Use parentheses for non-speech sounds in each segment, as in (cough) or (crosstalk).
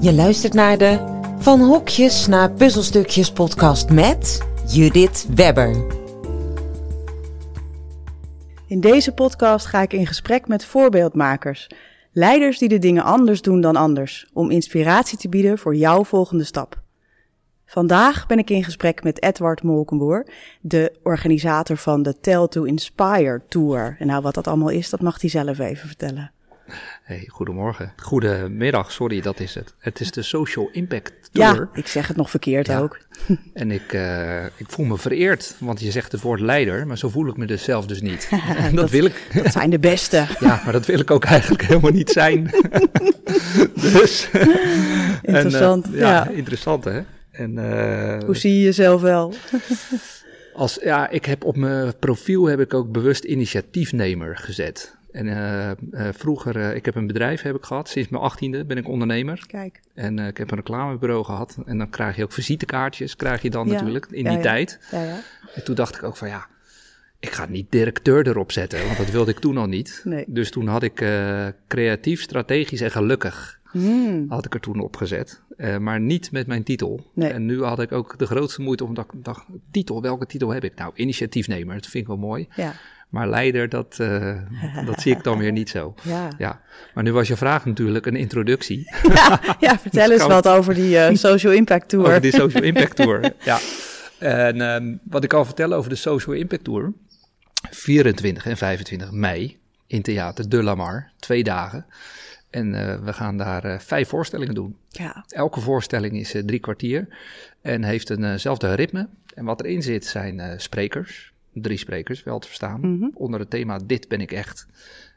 Je luistert naar de Van Hokjes naar Puzzelstukjes podcast met Judith Webber. In deze podcast ga ik in gesprek met voorbeeldmakers, leiders die de dingen anders doen dan anders, om inspiratie te bieden voor jouw volgende stap. Vandaag ben ik in gesprek met Edward Molkenboer, de organisator van de Tell to Inspire Tour. En nou, wat dat allemaal is, dat mag hij zelf even vertellen. Hey, goedemorgen. Goedemiddag, sorry, dat is het. Het is de Social Impact Tour. Ja, ik zeg het nog verkeerd Ja. ook. (laughs) En ik, eh, ik voel me vereerd, want je zegt het woord leider, maar zo voel ik me dus zelf dus niet. (laughs) Dat, wil ik, Dat zijn de beste. (laughs) ja, maar dat wil ik ook eigenlijk helemaal niet zijn. dus. Interessant, En, eh, ja. ja, interessant hè. En, eh, Hoe zie je jezelf wel? Als, ja, ik heb op mijn profiel heb ik ook bewust initiatiefnemer gezet. En eh, eh, vroeger, eh, ik heb een bedrijf heb ik gehad, sinds mijn achttiende ben ik ondernemer. Kijk. En ik heb een reclamebureau gehad. En dan krijg je ook visitekaartjes, krijg je dan Ja, natuurlijk, in ja, die ja. tijd. Ja, ja. En toen dacht ik ook van ja, ik ga niet directeur erop zetten, want dat wilde ik toen al niet. Nee. Dus toen had ik creatief, strategisch en gelukkig Hmm. had ik er toen op gezet. Maar niet met mijn titel. Nee. En nu had ik ook de grootste moeite omdat ik dacht, titel, welke titel heb ik? Nou, initiatiefnemer, dat vind ik wel mooi. Ja. Maar leider, dat, eh, (laughs) dat zie ik dan weer niet zo. Ja. Ja, maar nu was je vraag natuurlijk een introductie (laughs) Ja, ja, vertel eens kan- wat over die eh, Social Impact Tour. over die Social (laughs) Impact Tour. ja. En ehm, wat ik kan vertellen over de Social Impact Tour, 24 en 25 mei in Theater De Lamar, twee dagen. En eh, we gaan daar vijf voorstellingen doen. Ja. Elke voorstelling is drie kwartier en heeft eenzelfde ritme. En wat erin zit zijn sprekers, drie sprekers wel te verstaan, Mhm. onder het thema Dit ben ik echt.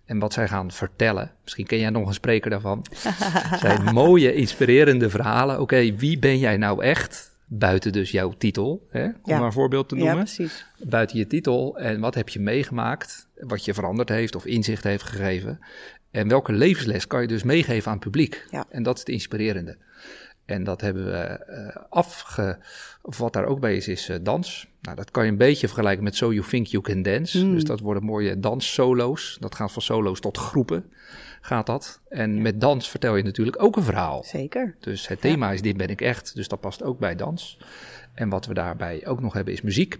En wat zij gaan vertellen, misschien ken jij nog een spreker daarvan, (laughs) zijn mooie, inspirerende verhalen. Oké, wie ben jij nou echt? Buiten dus jouw titel, hè? om Ja. maar een voorbeeld te ja, noemen. precies. buiten je titel en wat heb je meegemaakt, wat je veranderd heeft of inzicht heeft gegeven. En welke levensles kan je dus meegeven aan het publiek? Ja. En dat is het inspirerende. En dat hebben we eh, afge... Of wat daar ook bij is, is eh, dans. Nou, dat kan je een beetje vergelijken met So You Think You Can Dance. Mm. Dus dat worden mooie danssolo's. Dat gaat van solo's tot groepen, gaat dat. En met dans vertel je natuurlijk ook een verhaal. Zeker. Dus het thema is Dit ben ik echt, dus dat past ook bij dans. En wat we daarbij ook nog hebben is muziek.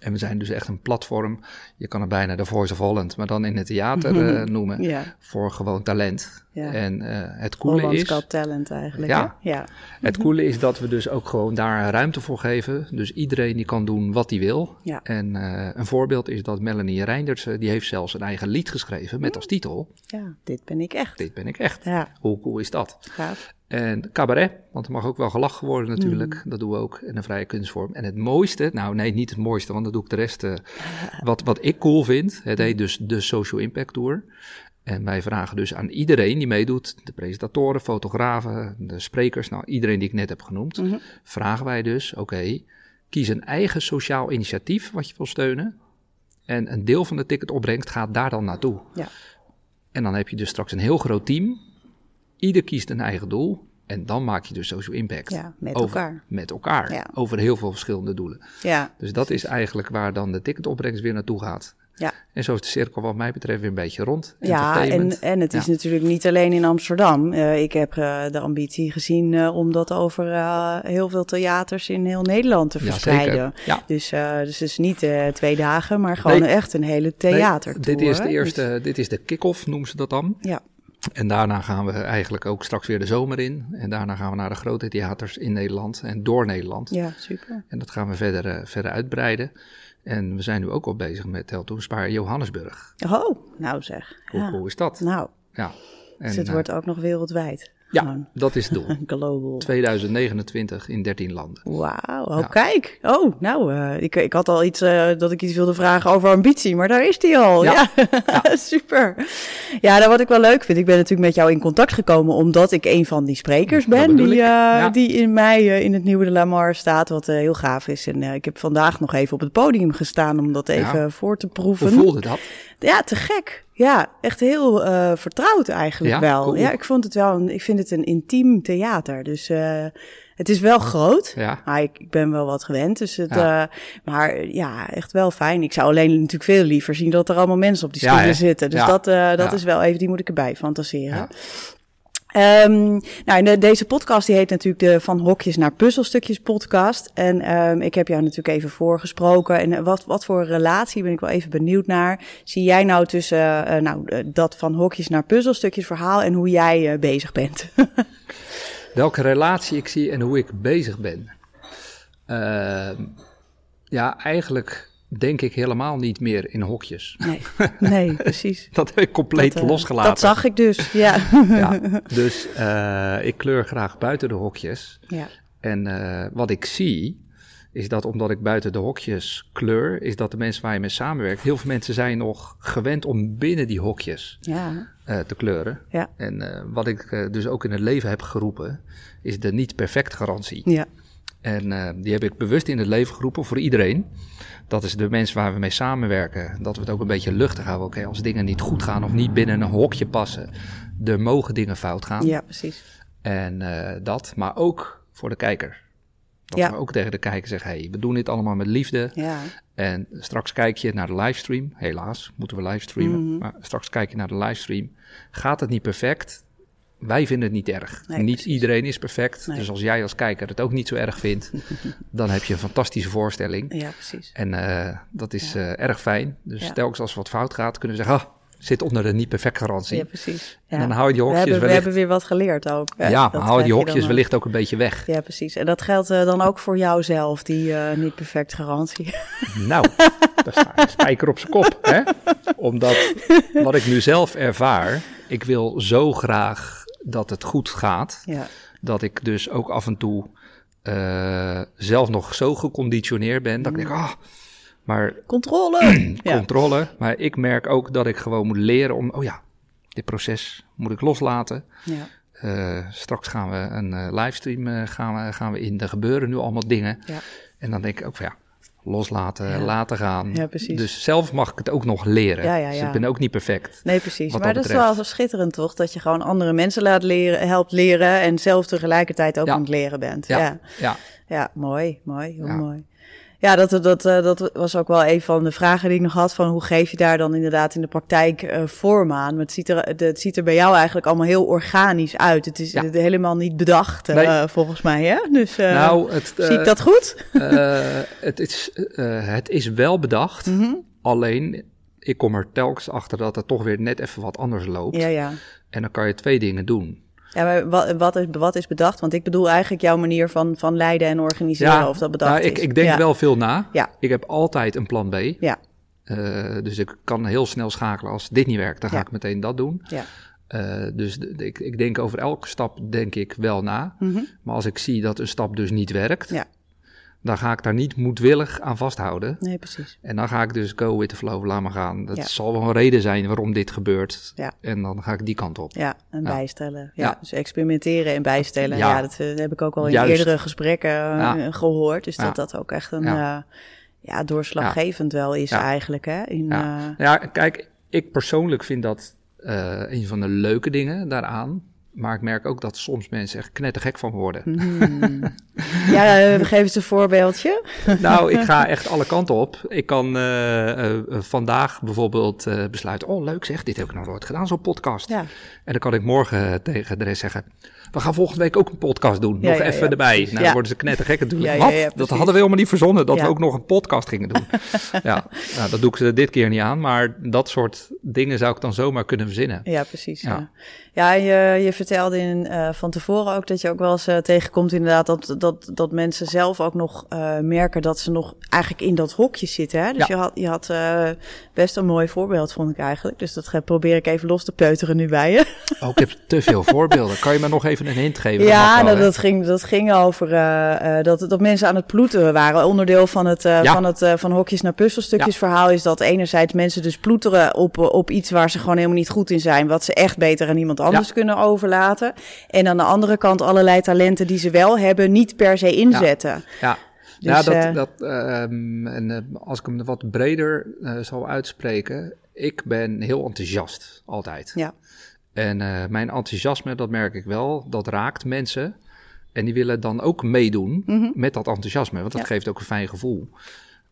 En we zijn dus echt een platform, je kan het bijna de Voice of Holland, maar dan in het theater (laughs) eh, noemen, Ja. voor gewoon talent. Ja. En eh, het coole Hollands is, Got Talent eigenlijk. Ja. hè? ja. het coole is dat we dus ook gewoon daar ruimte voor geven. Dus iedereen die kan doen wat hij wil. Ja. En eh, een voorbeeld is dat Melanie Reinders, eh, die heeft zelfs een eigen lied geschreven met als titel, ja, dit ben ik echt. Dit ben ik echt. Ja, Hoe cool is dat? gaaf. En cabaret, want er mag ook wel gelachen worden natuurlijk. Dat doen we ook in een vrije kunstvorm. En het mooiste, nou nee, niet het mooiste, want dat doe ik de rest. (laughs) wat, wat ik cool vind, het heet dus de Social Impact Tour. En wij vragen dus aan iedereen die meedoet, de presentatoren, fotografen, de sprekers, nou iedereen die ik net heb genoemd, Mhm. vragen wij dus, oké, kies een eigen sociaal initiatief wat je wil steunen. En een deel van de ticketopbrengst gaat daar dan naartoe. Ja. En dan heb je dus straks een heel groot team. Ieder kiest een eigen doel. En dan maak je dus social impact. Ja, met over, elkaar. Met elkaar. Ja. Over heel veel verschillende doelen. Ja, Dus dat is eigenlijk waar dan de ticketopbrengst weer naartoe gaat. Ja. En zo is de cirkel wat mij betreft weer een beetje rond. Ja, en, en het is Ja. natuurlijk niet alleen in Amsterdam. Eh, ik heb eh, de ambitie gezien eh, om dat over heel veel theaters in heel Nederland te verspreiden. Ja. Dus, dus het is niet twee dagen, maar gewoon Nee. echt een hele Nee, theater. dit is de eerste, dit is de kick-off, noemen ze dat dan. Ja, En daarna gaan we eigenlijk ook straks weer de zomer in. En daarna gaan we naar de grote theaters in Nederland en door Nederland. ja, super. En dat gaan we verder, verder uitbreiden. En we zijn nu ook al bezig met Teltoon Spaar Johannesburg. Oh, nou zeg. Hoe Ja. cool is dat? Nou, Ja. En, dus het eh, wordt ook nog wereldwijd. Ja, Gewoon dat is het doel. (laughs) global. 2029 in 13 landen. Wauw, oh Ja. kijk. Oh, nou, eh, ik, ik had al iets eh, dat ik iets wilde vragen over ambitie, maar daar is die al. Ja, Ja. (laughs) super. Ja, nou, wat ik wel leuk vind, ik ben natuurlijk met jou in contact gekomen omdat ik een van die sprekers ben die, eh, die in mei in het nieuwe de Lamar staat, wat heel gaaf is. En ik heb vandaag nog even op het podium gestaan om dat even voor te Hoe proeven. voelde dat? Ja, te gek. Ja, echt heel eh, vertrouwd eigenlijk Ja, wel. cool. Ja, ik vond het wel, een, ik vind het een intiem theater. Dus eh, het is wel groot. Ja. Maar ik, ik ben wel wat gewend. Dus het, Ja. eh, maar ja, echt wel fijn. Ik zou alleen natuurlijk veel liever zien dat er allemaal mensen op die stoelen zitten. Dus dat, dat is wel even, die moet ik erbij fantaseren. Ehm, nou, de- deze podcast die heet natuurlijk de Van Hokjes naar Puzzelstukjes podcast. En ehm, ik heb jou natuurlijk even voorgesproken. En eh, wat, wat voor relatie ben ik wel even benieuwd naar. Zie jij nou tussen eh, nou, eh, dat Van Hokjes naar Puzzelstukjes verhaal en hoe jij eh, bezig bent? (laughs) Welke relatie ik zie en hoe ik bezig ben. Ehm, ja, eigenlijk denk ik helemaal niet meer in hokjes. nee, nee, (laughs) precies. Dat heb ik compleet Dat, eh, losgelaten. Dat zag ik dus, ja. (laughs) Ja, (laughs) dus eh, ik kleur graag buiten de hokjes. ja. En eh, wat ik zie, is dat omdat ik buiten de hokjes kleur, is dat de mensen waar je mee samenwerkt, heel veel mensen zijn nog gewend om binnen die hokjes Ja, te kleuren. ja, En wat ik dus ook in het leven heb geroepen, is de niet perfect garantie. ja. En eh, die heb ik bewust in het leven geroepen voor iedereen. Dat is de mensen waar we mee samenwerken. Dat we het ook een beetje luchtig houden. Oké, als dingen niet goed gaan of niet binnen een hokje passen. Er mogen dingen fout gaan. ja precies. En eh, dat, maar ook voor de kijker. Dat Ja. we ook tegen de kijker zeggen, hey, we doen dit allemaal met liefde. Ja, En straks kijk je naar de livestream. Helaas, moeten we livestreamen. Mhm. Maar straks kijk je naar de livestream. Gaat het niet perfect? Wij vinden het niet erg. Nee, niet precies. iedereen is perfect. Nee. Dus als jij als kijker het ook niet zo erg vindt, (laughs) dan heb je een fantastische voorstelling. ja, precies. En eh, dat is Ja. eh, erg fijn. Dus Ja. telkens als er wat fout gaat, kunnen we zeggen, ah, zit onder de niet perfect garantie. Ja, precies. Ja. En dan hou je die we, hokjes hebben, we wellicht... hebben weer wat geleerd ook. hè. ja, Dat maar hou je die hokjes wellicht ook een beetje weg. Ja, precies. En dat geldt eh, dan ook voor jouzelf, die niet perfect garantie. (laughs) Nou, daar sta ik spijker op zijn kop. Hè? Omdat wat ik nu zelf ervaar, ik wil zo graag dat het goed gaat, ja, dat ik dus ook af en toe eh, zelf nog zo geconditioneerd ben, dat ik denk, ah, maar controle. (clears throat) ja. controle. Maar ik merk ook dat ik gewoon moet leren om, oh ja, dit proces moet ik loslaten. ja, Eh, straks gaan we een eh, livestream gaan we, gaan we in. Er gebeuren nu allemaal dingen. ja, En dan denk ik ook van ja, loslaten, Ja. laten gaan. Ja, precies. Dus zelf mag ik het ook nog leren. Ja, ja, Dus ik ben ook niet perfect. Nee, precies. Maar dat dat is wel zo schitterend, toch? Dat je gewoon andere mensen laat leren, helpt leren en zelf tegelijkertijd ook aan het leren bent. Ja, Ja, ja. mooi, mooi, heel mooi. Ja, dat, dat, eh, dat was ook wel een van de vragen die ik nog had. Van hoe geef je daar dan inderdaad in de praktijk eh, vorm aan? Maar het ziet, er, het ziet er bij jou eigenlijk allemaal heel organisch uit. Het is Ja. eh, helemaal niet bedacht, eh, volgens mij. Hè? Dus eh, nou, het, zie ik eh, dat goed? eh, het, is, eh, het is wel bedacht. Mhm. Alleen, ik kom er telkens achter dat het toch weer net even wat anders loopt. Ja, ja. En dan kan je twee dingen doen. Ja, maar wat, wat, is, wat is bedacht? Want ik bedoel eigenlijk jouw manier van, van leiden en organiseren, of dat bedacht nou, ik, is. ik denk ja. wel veel na. Ja. Ik heb altijd een plan B. Ja, Eh, dus ik kan heel snel schakelen. Als dit niet werkt, dan ga Ja. ik meteen dat doen. ja. Eh, dus ik, ik denk over elke stap denk ik wel na. Mhm. Maar als ik zie dat een stap dus niet werkt, Ja. Dan ga ik daar niet moedwillig aan vasthouden. Nee, precies. En dan ga ik dus go with the flow, laat maar gaan. Dat Ja. zal wel een reden zijn waarom dit gebeurt. Ja. En dan ga ik die kant op. Ja, en Ja. bijstellen. Ja, dus experimenteren en bijstellen. Ja, dat eh, heb ik ook al in Juist. eerdere gesprekken eh, gehoord. Dus dat dat ook echt een Ja. ja. ja, doorslaggevend wel is eigenlijk. Hè? In, Ja. eh, Ja, kijk, ik persoonelijk vind dat eh, een van de leuke dingen daaraan. Maar ik merk ook dat soms mensen echt knettergek van worden. hmm. ja, eh, geef eens een voorbeeldje. nou, ik ga echt alle kanten op. Ik kan eh, eh, vandaag bijvoorbeeld eh, besluiten... oh, leuk zeg, dit heb ik nog nooit gedaan, zo'n podcast. Ja, En dan kan ik morgen tegen de rest zeggen... we gaan volgende week ook een podcast doen. Nog even erbij. Nou, dan worden ze knettergek natuurlijk. Wat? dat hadden we helemaal niet verzonnen... dat we ook nog een podcast gingen doen. (laughs) ja, nou, dat doe ik ze dit keer niet aan. Maar dat soort dingen zou ik dan zomaar kunnen verzinnen. ja precies. Ja, Ja. ja. je, je vertelde in, eh, van tevoren ook dat je ook wel eens eh, tegenkomt inderdaad... Dat, dat, dat mensen zelf ook nog eh, merken dat ze nog eigenlijk in dat hokje zitten. Hè? Dus Ja. je had, je had best een mooi voorbeeld, vond ik eigenlijk. Dus dat probeer ik even los te peuteren nu bij je. Oh, ik heb te veel voorbeelden. Kan je me nog even een hint geven? Ja, wel, nou, dat, ging, dat ging over eh, eh, dat, dat mensen aan het ploeteren waren. Onderdeel van het, eh, Ja. van het van hokjes naar puzzelstukjes verhaal is dat enerzijds mensen dus ploeteren op, op iets waar ze gewoon helemaal niet goed in zijn. Wat ze echt beter aan iemand anders kunnen overlaten. En aan de andere kant allerlei talenten die ze wel hebben niet per se inzetten. Ja, Dus, ja dat, dat, ehm, en, als ik hem wat breder eh, zal uitspreken. Ik ben heel enthousiast, altijd. Ja, En eh, mijn enthousiasme, dat merk ik wel, dat raakt mensen. En die willen dan ook meedoen met dat enthousiasme, want dat Mhm. Ja. geeft ook een fijn gevoel.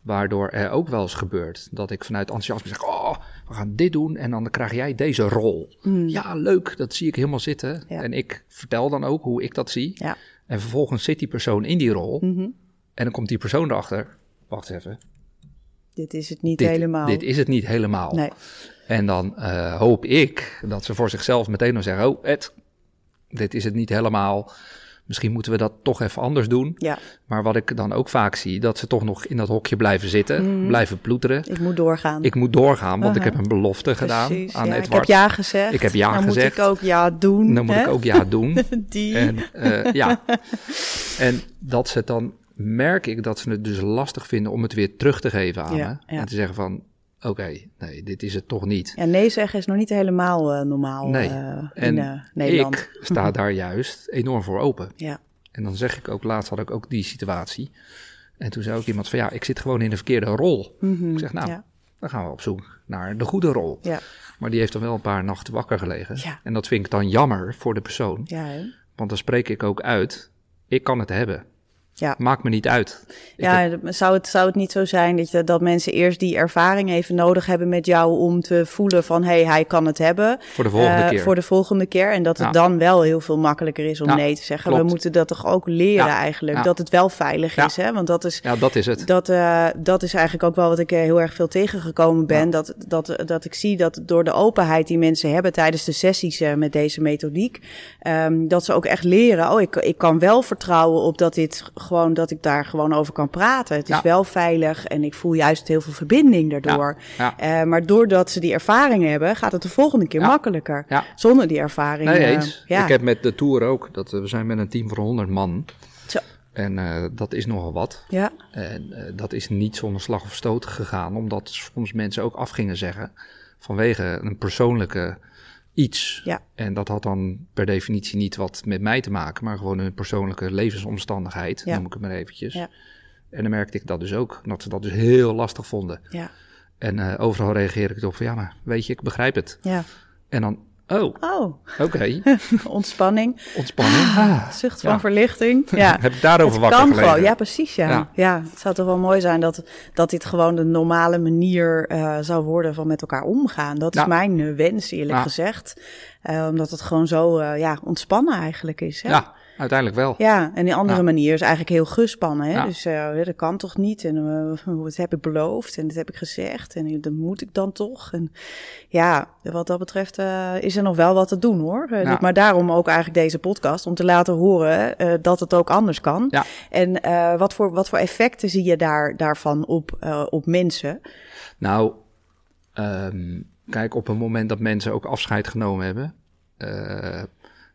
Waardoor er ook wel eens gebeurt dat ik vanuit enthousiasme zeg: Oh, we gaan dit doen. En dan krijg jij deze rol. Ja, leuk, dat zie ik helemaal zitten. Ja. En ik vertel dan ook hoe ik dat zie. Ja. En vervolgens zit die persoon in die rol. Mhm. En dan komt die persoon erachter. Wacht even. Dit is het niet Dit, helemaal. dit is het niet helemaal. Nee. En dan eh, hoop ik dat ze voor zichzelf meteen dan zeggen: Oh, Ed, dit is het niet helemaal. Misschien moeten we dat toch even anders doen. Ja, Maar wat ik dan ook vaak zie, dat ze toch nog in dat hokje blijven zitten, blijven ploeteren. ik moet doorgaan. Ik moet doorgaan, want ik heb een belofte gedaan Precies, aan ja. Ik Edward. heb ja gezegd. Ik heb ja Dan gezegd. moet ik ook ja doen. Dan moet ik ook ja doen. (laughs) Die. En uh, ja, (laughs) en dat ze het dan merk ik dat ze het dus lastig vinden om het weer terug te geven aan Ja, me. ja. En te zeggen van, oké, nee, dit is het toch niet. Ja, nee zeggen is nog niet helemaal eh, normaal Nee. eh, in eh, Nederland. ik sta daar juist enorm voor open. Ja, En dan zeg ik ook, laatst had ik ook die situatie. En toen zei ook iemand van, ja, ik zit gewoon in de verkeerde rol. Ik zeg, nou, ja. dan gaan we op zoek naar de goede rol. ja, Maar die heeft dan wel een paar nachten wakker gelegen. Ja. En dat vind ik dan jammer voor de persoon. ja? Want dan spreek ik ook uit, ik kan het hebben. Ja. Maakt me niet uit. Ja, heb- zou het, zou het niet zo zijn dat, je, dat mensen eerst die ervaring even nodig hebben met jou om te voelen van hé, hey, hij kan het hebben. voor de volgende eh, keer. Voor de volgende keer. En dat het Ja. dan wel heel veel makkelijker is om Ja, nee te zeggen. klopt. We moeten dat toch ook leren Ja. eigenlijk. Dat het wel veilig is. Hè? Want dat is, Ja, dat is het. Dat, eh, dat is eigenlijk ook wel wat ik eh, heel erg veel tegengekomen ben. Dat, dat, dat ik zie dat door de openheid die mensen hebben tijdens de sessies met deze methodiek, ehm, dat ze ook echt leren. Oh, ik, ik kan wel vertrouwen op dat dit gewoon, dat ik daar gewoon over kan praten. Het is wel veilig en ik voel juist heel veel verbinding daardoor. Ja. Eh, maar doordat ze die ervaring hebben, gaat het de volgende keer Ja. makkelijker. Ja. Zonder die ervaring. Nee, eh, eens. Ik heb met de Tour ook, dat, eh, we zijn met een team van 100 man. Zo. En eh, dat is nogal wat. ja. En eh, dat is niet zonder slag of stoot gegaan, omdat soms mensen ook af gingen zeggen vanwege een persoonlijke iets. Ja. En dat had dan per definitie niet wat met mij te maken, maar gewoon een persoonlijke levensomstandigheid, Ja. noem ik het maar eventjes. Ja. En dan merkte ik dat dus ook, dat ze dat dus heel lastig vonden. Ja. En eh, overal reageerde ik op van ja, maar weet je, ik begrijp het. ja. En dan, oh, Oh, oké, (laughs) ontspanning. ontspanning. Ah, Zucht van Ja. verlichting. (laughs) Ja. Heb ik daarover het wakker kan gelegen? gewoon, ja precies, ja. ja. Ja. het zou toch wel mooi zijn dat, dat dit gewoon de normale manier eh, zou worden van met elkaar omgaan. Dat is mijn eh, wens, eerlijk gezegd. Eh, omdat het gewoon zo ja, ontspannen eigenlijk is. Hè? Ja, uiteindelijk wel. Ja, en die andere Ja. manier is eigenlijk heel gespannen. Hè? Ja. Dus eh, dat kan toch niet? En eh, (laughs) dat heb ik beloofd en dat heb ik gezegd. En dat moet ik dan toch? En ja, wat dat betreft eh, is er nog wel wat te doen hoor. Eh, Ja. Maar daarom ook eigenlijk deze podcast. Om te laten horen eh, dat het ook anders kan. En eh, wat, voor, wat voor effecten zie je daar, daarvan op, eh, op mensen? Nou, ehm, kijk, op het moment dat mensen ook afscheid genomen hebben, eh,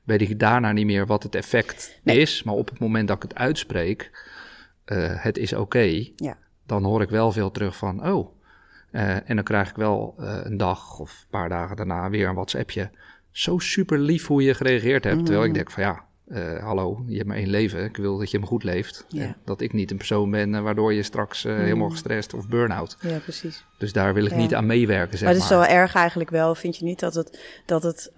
weet ik daarna niet meer wat het effect Nee. is. Maar op het moment dat ik het uitspreek, eh, het is oké, Ja. dan hoor ik wel veel terug van, oh. Eh, en dan krijg ik wel eh, een dag of een paar dagen daarna weer een WhatsAppje. Zo super lief hoe je gereageerd hebt. Terwijl Mm. ik denk van ja, hallo, je hebt maar één leven. Ik wil dat je hem goed leeft. Ja. En dat ik niet een persoon ben waardoor je straks eh, helemaal gestrest of burn-out. Ja, precies. Dus daar wil ik Ja. niet aan meewerken, zeg maar maar. het is wel erg eigenlijk wel, vind je niet, dat het, dat het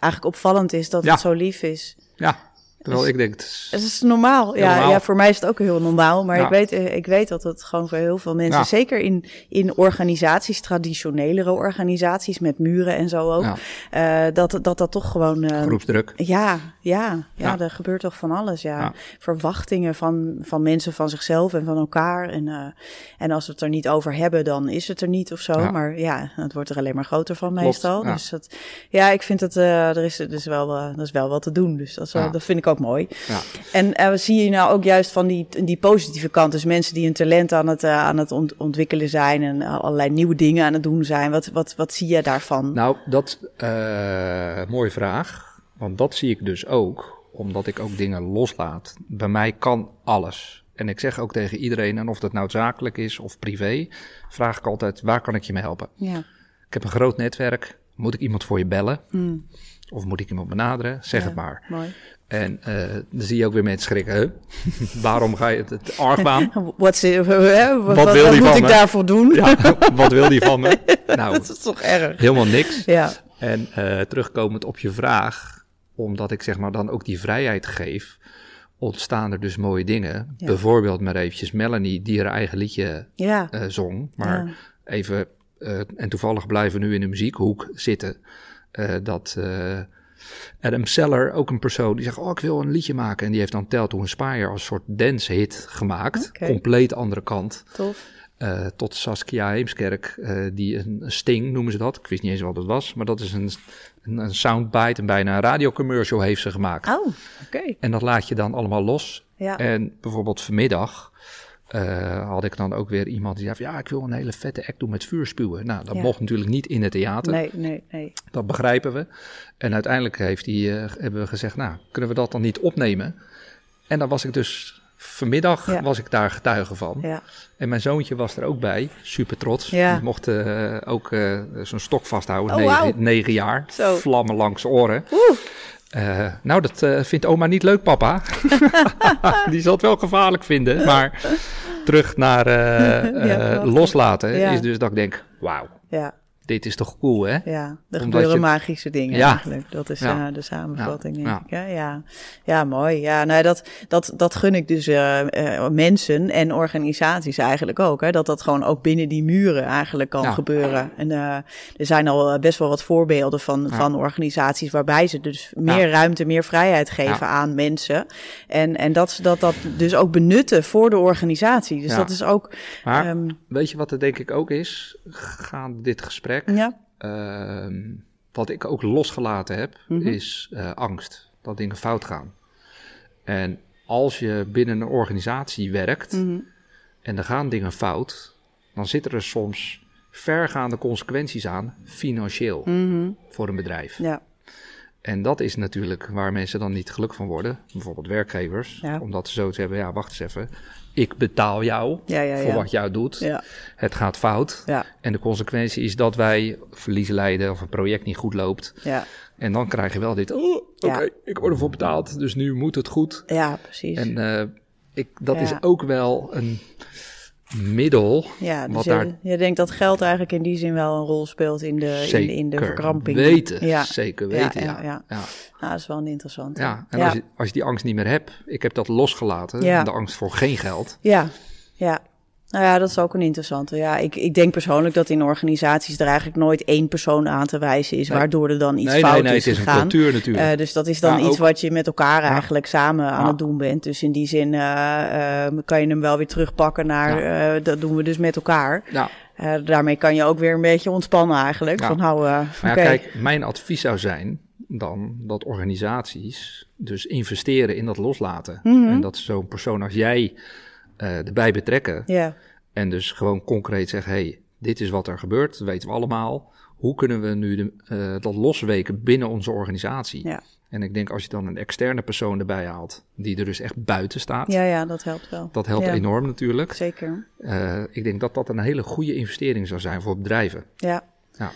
eigenlijk opvallend is dat Ja. het zo lief is? Ja, terwijl Dus- ik denk... Het is, Het is normaal. Ja, normaal. ja, voor mij is het ook heel normaal. Maar Ja. ik, weet, eh, ik weet dat het gewoon voor heel veel mensen, Ja. zeker in, in organisaties, traditionelere organisaties met muren en zo ook, eh, dat, dat dat toch gewoon. eh, groepsdruk. ja, ja, ja, er gebeurt toch van alles. Ja. Verwachtingen van, van mensen, van zichzelf en van elkaar. En, en als we het er niet over hebben, dan is het er niet of zo. Maar ja, het wordt er alleen maar groter van Klopt, meestal. Dus dat, ja, ik vind dat er is, er is wel, er is wel wat te doen. Dus dat, is dat vind ik ook mooi. Ja. En eh, zie je nou ook juist van die, die positieve kant? Dus mensen die een talent aan het, eh, aan het ont- ontwikkelen zijn en allerlei nieuwe dingen aan het doen zijn. Wat, wat, wat zie je daarvan? Nou, dat eh mooie vraag. Want dat zie ik dus ook, omdat ik ook dingen loslaat. Bij mij kan alles. En ik zeg ook tegen iedereen, en of dat nou zakelijk is of privé, vraag ik altijd, waar kan ik je mee helpen? ja. Ik heb een groot netwerk. Moet ik iemand voor je bellen? Mm, Of moet ik iemand benaderen? Zeg ja, het maar. Mooi. En eh, dan zie je ook weer mensen schrikken. Huh? (laughs) Waarom ga je het, het argwaan? (laughs) Wat, wat, wat, Wat wil wat die moet van ik me? daarvoor doen? Ja, (laughs) wat wil die van me? Nou, Dat is toch erg? helemaal niks. Ja, En eh, terugkomend op je vraag, omdat ik zeg maar dan ook die vrijheid geef ontstaan er dus mooie dingen. Ja. Bijvoorbeeld maar eventjes Melanie, die haar eigen liedje Ja, eh, zong. Maar even, en toevallig blijven we nu in de muziekhoek zitten, dat eh, Adam Seller, ook een persoon, die zegt, oh, ik wil een liedje maken. En die heeft dan Tell to Inspire als soort dance hit gemaakt. Compleet andere kant. tof. Eh, tot Saskia Heemskerk, eh, die een, een sting noemen ze dat. Ik wist niet eens wat het was, maar dat is een, een, een soundbite en bijna een radiocommercial heeft ze gemaakt. Oh, oké. En dat laat je dan allemaal los. Ja. En bijvoorbeeld vanmiddag eh, had ik dan ook weer iemand die zei van, ja, ik wil een hele vette act doen met vuurspuwen. Nou, dat Ja. mocht natuurlijk niet in het theater. Nee, nee, nee. Dat begrijpen we. En uiteindelijk heeft die, eh, hebben we gezegd, nou, kunnen we dat dan niet opnemen? En dan was ik dus, vanmiddag Ja. was ik daar getuige van. Ja, En mijn zoontje was er ook bij, super trots. Die mocht eh, ook zo'n stok vasthouden, Oh, negen, wauw. negen jaar. Zo. Vlammen langs oren. Oeh. Eh, nou, dat vindt oma niet leuk, papa. (laughs) Die zal het wel gevaarlijk vinden. Maar terug naar eh, (laughs) eh, Ja, loslaten is dus dat ik denk, wauw, ja, dit is toch cool, hè? ja. Er gebeuren je- magische dingen Ja. eigenlijk. Dat is Ja. eh, de samenvatting, Ja. denk Ja. ik. hè? Ja. ja, mooi. Ja, nou, dat, dat, dat gun ik dus eh, eh, mensen en organisaties eigenlijk ook. Hè? Dat dat gewoon ook binnen die muren eigenlijk kan gebeuren. En er zijn al best wel wat voorbeelden van, van organisaties waarbij ze dus meer ruimte, meer vrijheid geven aan mensen. En, en dat ze dat, dat dus ook benutten voor de organisatie. Dus dat is ook... Maar ehm, weet je wat het denk ik ook is? Gaan dit gesprek, ja, ehm, wat ik ook losgelaten heb, Mhm. is eh, angst. Dat dingen fout gaan. En als je binnen een organisatie werkt mhm. en er gaan dingen fout, dan zitten er soms vergaande consequenties aan, financieel, Mhm. voor een bedrijf. ja, En dat is natuurlijk waar mensen dan niet gelukkig van worden. Bijvoorbeeld werkgevers. Ja. Omdat ze zoiets hebben, ja, wacht eens even. Ik betaal jou ja, ja. voor wat jij doet. Het gaat fout. ja, En de consequentie is dat wij verliezen lijden of een project niet goed loopt. ja. En dan krijg je wel dit, oh, oké, ik word ervoor betaald, dus nu moet het goed. Ja, precies. En eh, ik, dat is ook wel een middel ja, dus wat je, daar je denkt dat geld eigenlijk in die zin wel een rol speelt in de, in, de- in de zeker verkramping. weten, Ja, zeker weten, ja. ja, ja. Nou, dat is wel een interessante. Ja, en. Als, je, als je die angst niet meer hebt, ik heb dat losgelaten, de angst voor geen geld. Ja, ja. Nou ja, dat is ook een interessante. Ja, ik, ik denk persoonlijk dat in organisaties er eigenlijk nooit één persoon aan te wijzen is, Nee. waardoor er dan iets nee, fout nee, nee, is het is een cultuur natuurlijk. Eh, dus dat is dan Ja, iets ook- wat je met elkaar Ja. eigenlijk samen aan het doen bent. Dus in die zin eh, eh, kan je hem wel weer terugpakken naar, dat doen we dus met elkaar. ja, daarmee kan je ook weer een beetje ontspannen eigenlijk. Van nou, ja, kijk, mijn advies zou zijn dan dat organisaties dus investeren in dat loslaten. Mhm. En dat zo'n persoon als jij eh, erbij betrekken. Ja, En dus gewoon concreet zeggen, hey, dit is wat er gebeurt, dat weten we allemaal. Hoe kunnen we nu de, eh, dat losweken binnen onze organisatie? ja. En ik denk als je dan een externe persoon erbij haalt, die er dus echt buiten staat, ja, ja, dat helpt wel. dat helpt Ja. enorm natuurlijk. Zeker. Eh, ik denk dat dat een hele goede investering zou zijn voor bedrijven. Ja. Ja.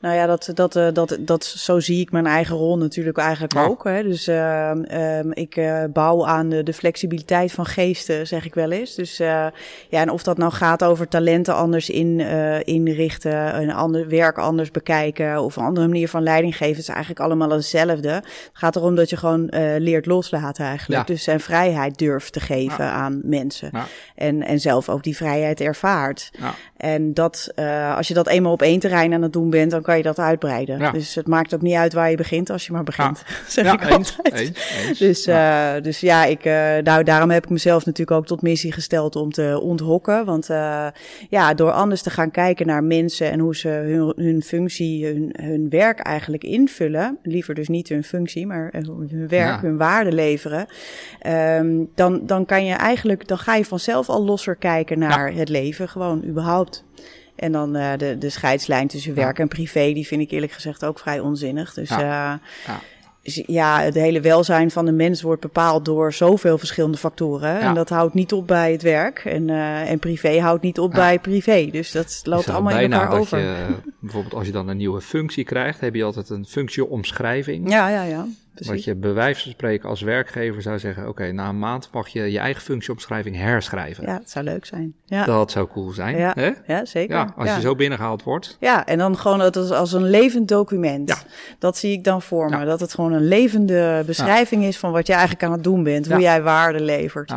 Nou ja, dat, dat, eh, dat, dat, zo zie ik mijn eigen rol natuurlijk eigenlijk Ja. ook. Hè. Dus ehm, ehm, ik eh, bouw aan de, de flexibiliteit van geesten, zeg ik wel eens. Dus eh, ja, en of dat nou gaat over talenten anders in, inrichten, een ander werk anders bekijken of een andere manier van leiding geven, is eigenlijk allemaal hetzelfde. Het gaat erom dat je gewoon leert loslaten eigenlijk. Ja. Dus zijn vrijheid durft te geven Ja. aan mensen. En, en zelf ook die vrijheid ervaart. En dat, als je dat eenmaal op één terrein aan het doen bent, dan kan je dat uitbreiden. Ja. Dus het maakt ook niet uit waar je begint als je maar begint. (laughs) zeg ja, ik eens, altijd. eens, eens. Dus Ja. ja. dus ja, ik, eh, nou, daarom heb ik mezelf natuurlijk ook tot missie gesteld om te onthokken. Want eh, ja, door anders te gaan kijken naar mensen en hoe ze hun, hun functie, hun, hun werk eigenlijk invullen. Liever dus niet hun functie, maar eh, hun werk, hun waarde leveren. ehm, dan, dan kan je eigenlijk, dan ga je vanzelf al losser kijken naar het leven, gewoon überhaupt. En dan eh, de, de scheidslijn tussen Ja. werk en privé, die vind ik eerlijk gezegd ook vrij onzinnig. Dus Ja. ja. Ja. Dus ja, het hele welzijn van de mens wordt bepaald door zoveel verschillende factoren. En dat houdt niet op bij het werk. En, eh, en privé houdt niet op bij privé. Dus dat loopt allemaal in elkaar over. Je, bijvoorbeeld als je dan een nieuwe functie krijgt, heb je altijd een functieomschrijving. Ja, ja, ja. Dat je bij wijze van spreken als werkgever zou zeggen: Oké, na een maand mag je je eigen functieomschrijving herschrijven. Ja, het zou leuk zijn. Ja. Dat zou cool zijn. Ja, hè? ja zeker. Ja, als je zo binnengehaald wordt. Ja, en dan gewoon als, als een levend document. Ja. Dat zie ik dan voor me. Dat het gewoon een levende beschrijving is van wat je eigenlijk aan het doen bent. Hoe jij waarde levert.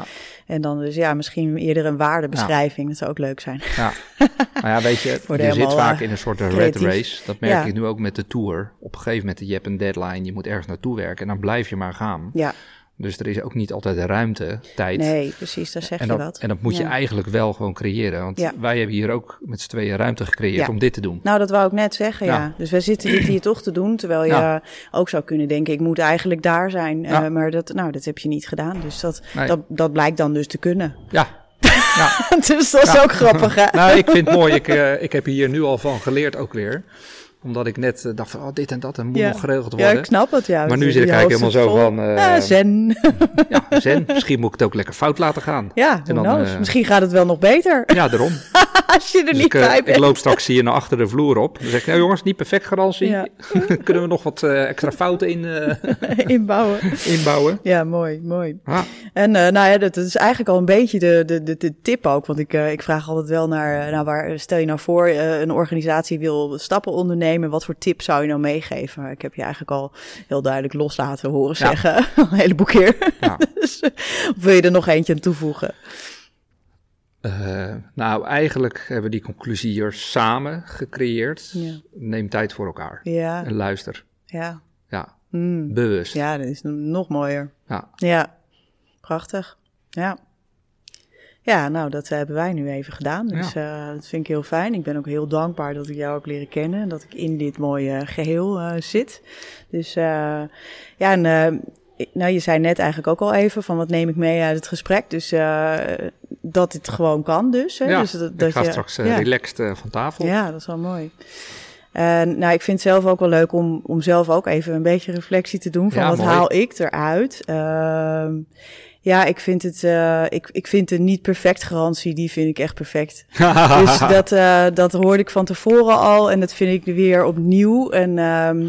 En dan dus ja, misschien eerder een waardebeschrijving. Dat zou ook leuk zijn. Ja, (laughs) nou ja, weet je, je zit vaak in een soort red race. Dat merk ik nu ook met de tour. Op een gegeven moment, je hebt een deadline, je moet ergens naartoe werken en dan blijf je maar gaan. Ja. Dus er is ook niet altijd ruimte, tijd. Nee, precies, daar zeg en je wat. En dat moet je eigenlijk wel gewoon creëren. Want Ja. wij hebben hier ook met z'n tweeën ruimte gecreëerd Ja. om dit te doen. Nou, dat wou ik net zeggen, ja. Dus wij zitten dit hier toch te doen, terwijl je ook zou kunnen denken, ik moet eigenlijk daar zijn. Eh, maar dat, nou, dat heb je niet gedaan. Dus dat, Nee. dat, dat blijkt dan dus te kunnen. Ja. ja. (laughs) dus dat is Ja. ook grappig, hè? Nou, ik vind het mooi. Ik, eh, ik heb hier nu al van geleerd ook weer. Omdat ik net eh, dacht van, oh, dit en dat en moet Ja. nog geregeld Ja, worden. ik snap het, ja. Maar nu zit ik eigenlijk helemaal zo vol. van, eh, Ja, zen. (laughs) Ja, zen. Misschien moet ik het ook lekker fout laten gaan. Ja, En dan, eh, Misschien gaat het wel nog beter. Ja, daarom. (laughs) (laughs) Als je er Dus niet ik, eh, bij ik bent. loop straks hier naar achter de vloer op. Dan zeg ik, nou jongens, niet perfect garantie. Ja. (laughs) Kunnen we nog wat eh, extra fouten in, eh, (laughs) Inbouwen. inbouwen? Ja, mooi, mooi. Ah, En nou ja, dat, dat is eigenlijk al een beetje de, de, de, de tip ook. Want ik, ik vraag altijd wel naar, nou waar, stel je nou voor, een organisatie wil stappen ondernemen. Wat voor tip zou je nou meegeven? Ik heb je eigenlijk al heel duidelijk los laten horen Ja. zeggen. een heleboel keer. ja. dus, of wil je er nog eentje aan toevoegen? Eh, nou, eigenlijk hebben we die conclusie hier samen gecreëerd. Ja. Neem tijd voor elkaar. Ja, En luister. ja. Ja, Hmm. bewust. Ja, dat is nog mooier. Ja. Ja, prachtig. Ja. Ja, nou, dat hebben wij nu even gedaan. Dus eh, dat vind ik heel fijn. Ik ben ook heel dankbaar dat ik jou ook leren kennen. En dat ik in dit mooie geheel eh, zit. Dus eh, ja, en eh, nou, je zei net eigenlijk ook al even van wat neem ik mee uit het gesprek. Dus eh, dat het gewoon kan dus. Hè? Ja, dus dat, ik dat ga je, straks ja. relaxed eh, van tafel. Ja, dat is wel mooi. En nou, ik vind het zelf ook wel leuk om, om zelf ook even een beetje reflectie te doen van Ja, wat mooi. haal ik eruit. Ehm, ja, ik vind het, ik, ik vind de niet perfect garantie, die vind ik echt perfect. (laughs) Dus dat, dat hoorde ik van tevoren al en dat vind ik weer opnieuw. En ehm,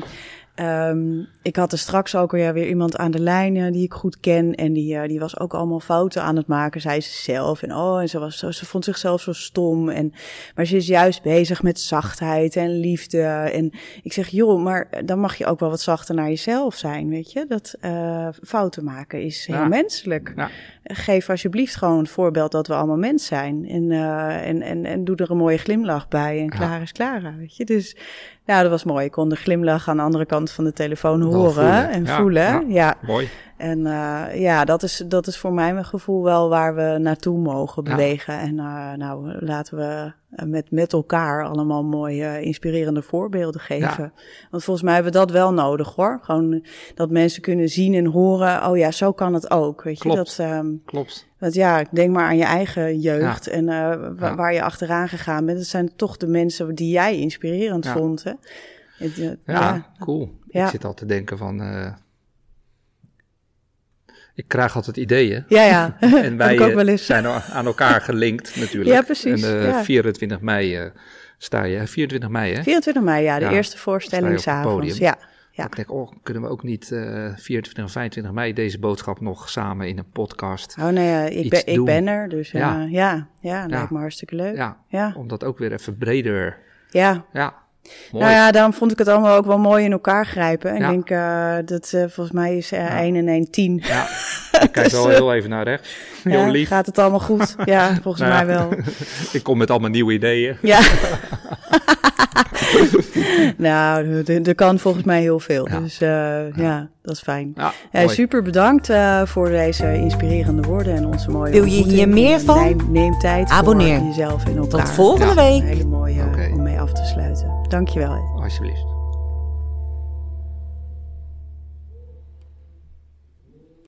ehm, ik had er straks ook weer, weer iemand aan de lijn eh, die ik goed ken. En die, eh, die was ook allemaal fouten aan het maken, zei ze zelf. En oh, en ze, was zo, ze vond zichzelf zo stom. En, maar ze is juist bezig met zachtheid en liefde. En ik zeg, joh, maar dan mag je ook wel wat zachter naar jezelf zijn, weet je. Dat eh, fouten maken is heel Ja. menselijk Ja. geef alsjeblieft gewoon het voorbeeld dat we allemaal mens zijn. En, eh, en, en, en doe er een mooie glimlach bij en klaar is klaar, weet je. Dus nou, dat was mooi. Ik kon de glimlach aan de andere kant van de telefoon horen voelen. en Ja, voelen. ja. Ja, Mooi. en eh, ja, dat is, dat is voor mij mijn gevoel wel waar we naartoe mogen Ja. bewegen. En eh, nou, laten we eh, met, met elkaar allemaal mooie, inspirerende voorbeelden geven. Want volgens mij hebben we dat wel nodig hoor. Gewoon dat mensen kunnen zien en horen, oh ja, zo kan het ook. Weet je, dat... ehm, Klopt. Want ja, denk maar aan je eigen jeugd en eh, wa- Ja. waar je achteraan gegaan bent. Dat zijn toch de mensen die jij inspirerend Ja. vond. Hè? Het, eh, Ja, cool. Ik zit al te denken van... eh, ik krijg altijd ideeën. ja, ja. (laughs) En wij zijn aan elkaar gelinkt natuurlijk. Ja, precies, En eh, ja. 24 mei sta je. 24 mei, hè? 24 mei, ja, de eerste voorstelling s'avonds. Ja, ja. Ik denk, oh, kunnen we ook niet eh 24 en 25 mei deze boodschap nog samen in een podcast? Oh nee, eh, ik, ben, ik ben er, dus eh, ja, Ja. ja, lijkt me hartstikke leuk. Ja, Ja, om dat ook weer even breder... ja. Ja, mooi. Nou ja, daarom vond ik het allemaal ook wel mooi in elkaar grijpen. Ik denk, eh, dat eh, volgens mij is eh Ja. 1 en 1 10. Ja, (laughs) ik kijk wel heel even naar rechts. Heel Ja, lief. gaat het allemaal goed? Ja, volgens Nou mij wel. (laughs) Ik kom met allemaal nieuwe ideeën. Ja. (laughs) (laughs) nou, er- kan volgens mij heel veel. Ja. Dus eh, ja. dat is fijn. Ja, Eh, super bedankt eh, voor deze inspirerende woorden en onze mooie Wil je hier meer van? Neem, neem tijd Abonneer. voor jezelf en elkaar. Tot volgende Ja. Een week. hele mooie om mee af te sluiten. Dankjewel. Alsjeblieft.